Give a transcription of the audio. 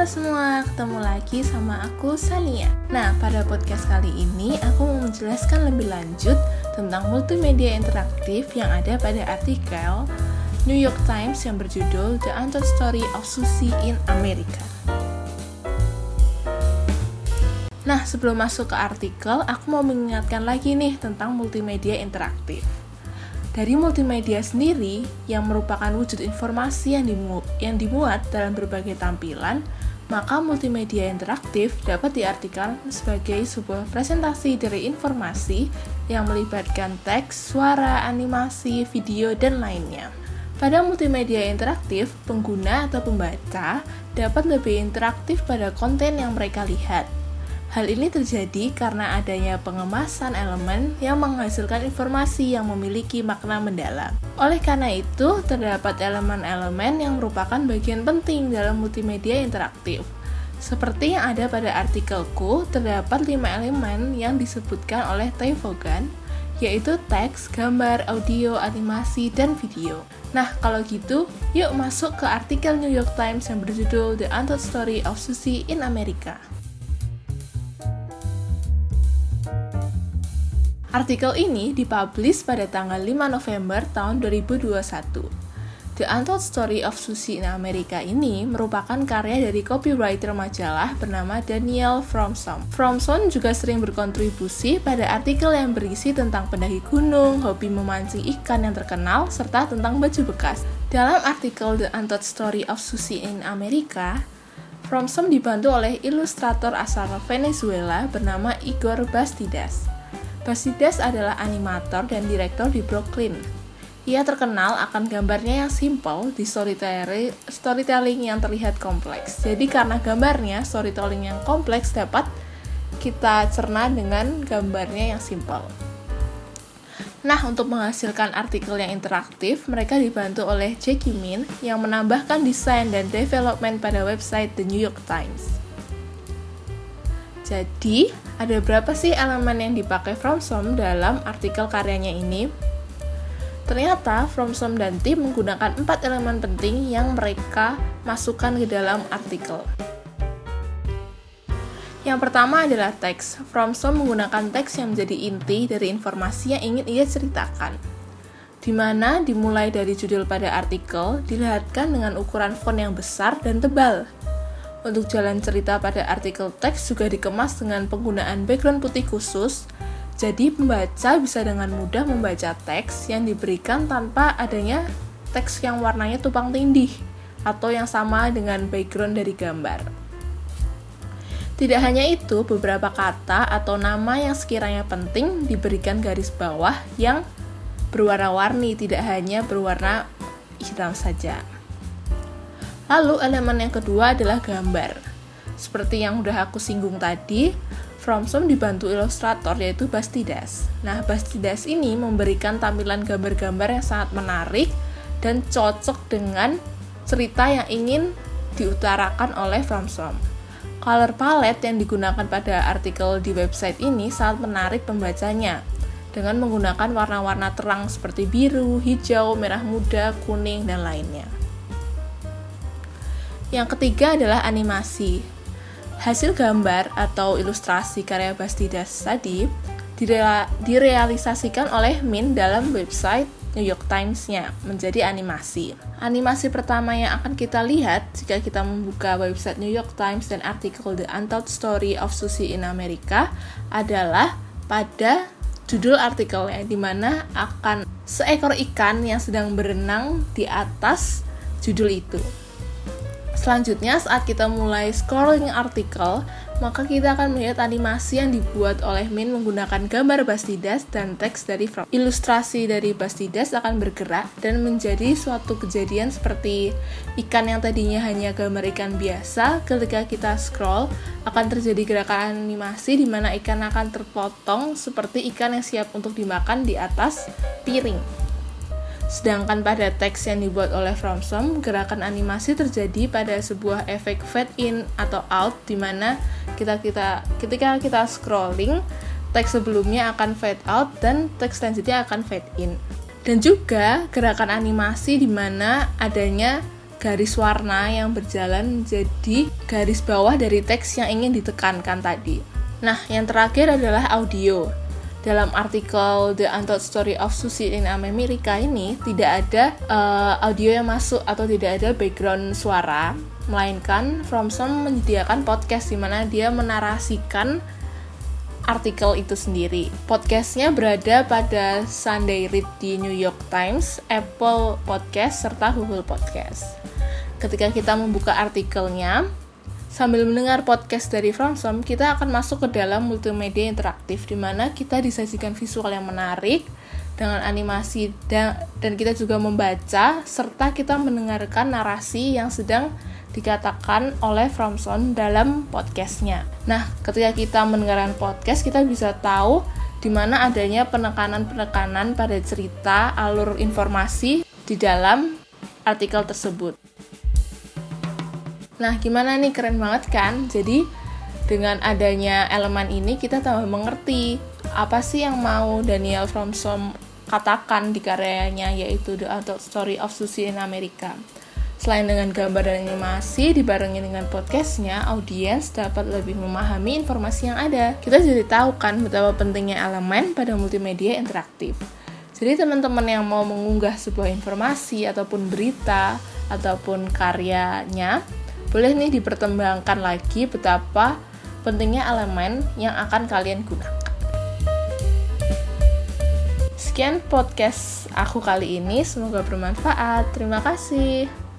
Halo semua, ketemu lagi sama aku Sania. Nah, pada podcast kali ini aku mau menjelaskan lebih lanjut tentang multimedia interaktif yang ada pada artikel New York Times yang berjudul The Untold Story of Susie in America. Nah, sebelum masuk ke artikel, aku mau mengingatkan lagi nih tentang multimedia interaktif. Dari multimedia sendiri, yang merupakan wujud informasi yang, dimu yang dimuat dalam berbagai tampilan, maka multimedia interaktif dapat diartikan sebagai sebuah presentasi dari informasi yang melibatkan teks, suara, animasi, video, dan lainnya. Pada multimedia interaktif, pengguna atau pembaca dapat lebih interaktif pada konten yang mereka lihat. Hal ini terjadi karena adanya pengemasan elemen yang menghasilkan informasi yang memiliki makna mendalam. Oleh karena itu, terdapat elemen-elemen yang merupakan bagian penting dalam multimedia interaktif. Seperti yang ada pada artikelku, terdapat lima elemen yang disebutkan oleh Tay Vaughan, yaitu teks, gambar, audio, animasi, dan video. Nah, kalau gitu, yuk masuk ke artikel New York Times yang berjudul The Untold Story of Susie in America. Artikel ini dipublish pada tanggal 5 November tahun 2021. The Untold Story of Susie in America ini merupakan karya dari copywriter majalah bernama Daniel Fromson. Fromson juga sering berkontribusi pada artikel yang berisi tentang pendaki gunung, hobi memancing ikan yang terkenal, serta tentang baju bekas. Dalam artikel The Untold Story of Susie in America, Fromson dibantu oleh ilustrator asal Venezuela bernama Igor Bastidas. Basides adalah animator dan direktur di Brooklyn. Ia terkenal akan gambarnya yang simple di storytelling yang terlihat kompleks. Jadi karena gambarnya storytelling yang kompleks dapat kita cerna dengan gambarnya yang simple. Nah, untuk menghasilkan artikel yang interaktif, mereka dibantu oleh Jackie Min yang menambahkan desain dan development pada website The New York Times. Jadi, ada berapa sih elemen yang dipakai Fromsom dalam artikel karyanya ini? Ternyata Fromsom dan tim menggunakan empat elemen penting yang mereka masukkan ke dalam artikel. Yang pertama adalah teks. Fromsom menggunakan teks yang menjadi inti dari informasi yang ingin ia ceritakan. Di mana dimulai dari judul pada artikel, dilihatkan dengan ukuran font yang besar dan tebal, untuk jalan cerita pada artikel teks juga dikemas dengan penggunaan background putih khusus, jadi pembaca bisa dengan mudah membaca teks yang diberikan tanpa adanya teks yang warnanya tumpang tindih atau yang sama dengan background dari gambar. Tidak hanya itu, beberapa kata atau nama yang sekiranya penting diberikan garis bawah yang berwarna-warni, tidak hanya berwarna hitam saja. Lalu elemen yang kedua adalah gambar. Seperti yang udah aku singgung tadi, Fromsom dibantu ilustrator yaitu Bastidas. Nah, Bastidas ini memberikan tampilan gambar-gambar yang sangat menarik dan cocok dengan cerita yang ingin diutarakan oleh Fromsom. Color palette yang digunakan pada artikel di website ini sangat menarik pembacanya dengan menggunakan warna-warna terang seperti biru, hijau, merah muda, kuning, dan lainnya. Yang ketiga adalah animasi. Hasil gambar atau ilustrasi karya Bastidas tadi direalisasikan oleh Min dalam website New York Times-nya menjadi animasi. Animasi pertama yang akan kita lihat jika kita membuka website New York Times dan artikel The Untold Story of Susie in America adalah pada judul artikelnya di mana akan seekor ikan yang sedang berenang di atas judul itu. Selanjutnya, saat kita mulai scrolling artikel, maka kita akan melihat animasi yang dibuat oleh Min menggunakan gambar Bastidas dan teks dari From. Ilustrasi dari Bastidas akan bergerak dan menjadi suatu kejadian seperti ikan yang tadinya hanya gambar ikan biasa, ketika kita scroll akan terjadi gerakan animasi di mana ikan akan terpotong seperti ikan yang siap untuk dimakan di atas piring. Sedangkan pada teks yang dibuat oleh Fromsom, gerakan animasi terjadi pada sebuah efek fade in atau out di mana kita kita ketika kita scrolling teks sebelumnya akan fade out dan teks selanjutnya akan fade in. Dan juga gerakan animasi di mana adanya garis warna yang berjalan menjadi garis bawah dari teks yang ingin ditekankan tadi. Nah, yang terakhir adalah audio. Dalam artikel The Untold Story of Susie in America ini tidak ada uh, audio yang masuk atau tidak ada background suara, melainkan Fromson menyediakan podcast di mana dia menarasikan artikel itu sendiri. Podcastnya berada pada Sunday Read di New York Times, Apple Podcast, serta Google Podcast. Ketika kita membuka artikelnya, sambil mendengar podcast dari Fromsom, kita akan masuk ke dalam multimedia interaktif di mana kita disajikan visual yang menarik dengan animasi dan, dan kita juga membaca serta kita mendengarkan narasi yang sedang dikatakan oleh Fromson dalam podcastnya. Nah, ketika kita mendengarkan podcast, kita bisa tahu di mana adanya penekanan-penekanan pada cerita alur informasi di dalam artikel tersebut. Nah, gimana nih keren banget kan? Jadi dengan adanya elemen ini kita tambah mengerti apa sih yang mau Daniel Fromson katakan di karyanya yaitu The Untold Story of Susie in America. Selain dengan gambar dan animasi, dibarengi dengan podcastnya, audiens dapat lebih memahami informasi yang ada. Kita jadi tahu kan betapa pentingnya elemen pada multimedia interaktif. Jadi teman-teman yang mau mengunggah sebuah informasi ataupun berita ataupun karyanya, boleh nih dipertimbangkan lagi betapa pentingnya elemen yang akan kalian gunakan. Sekian podcast aku kali ini, semoga bermanfaat. Terima kasih.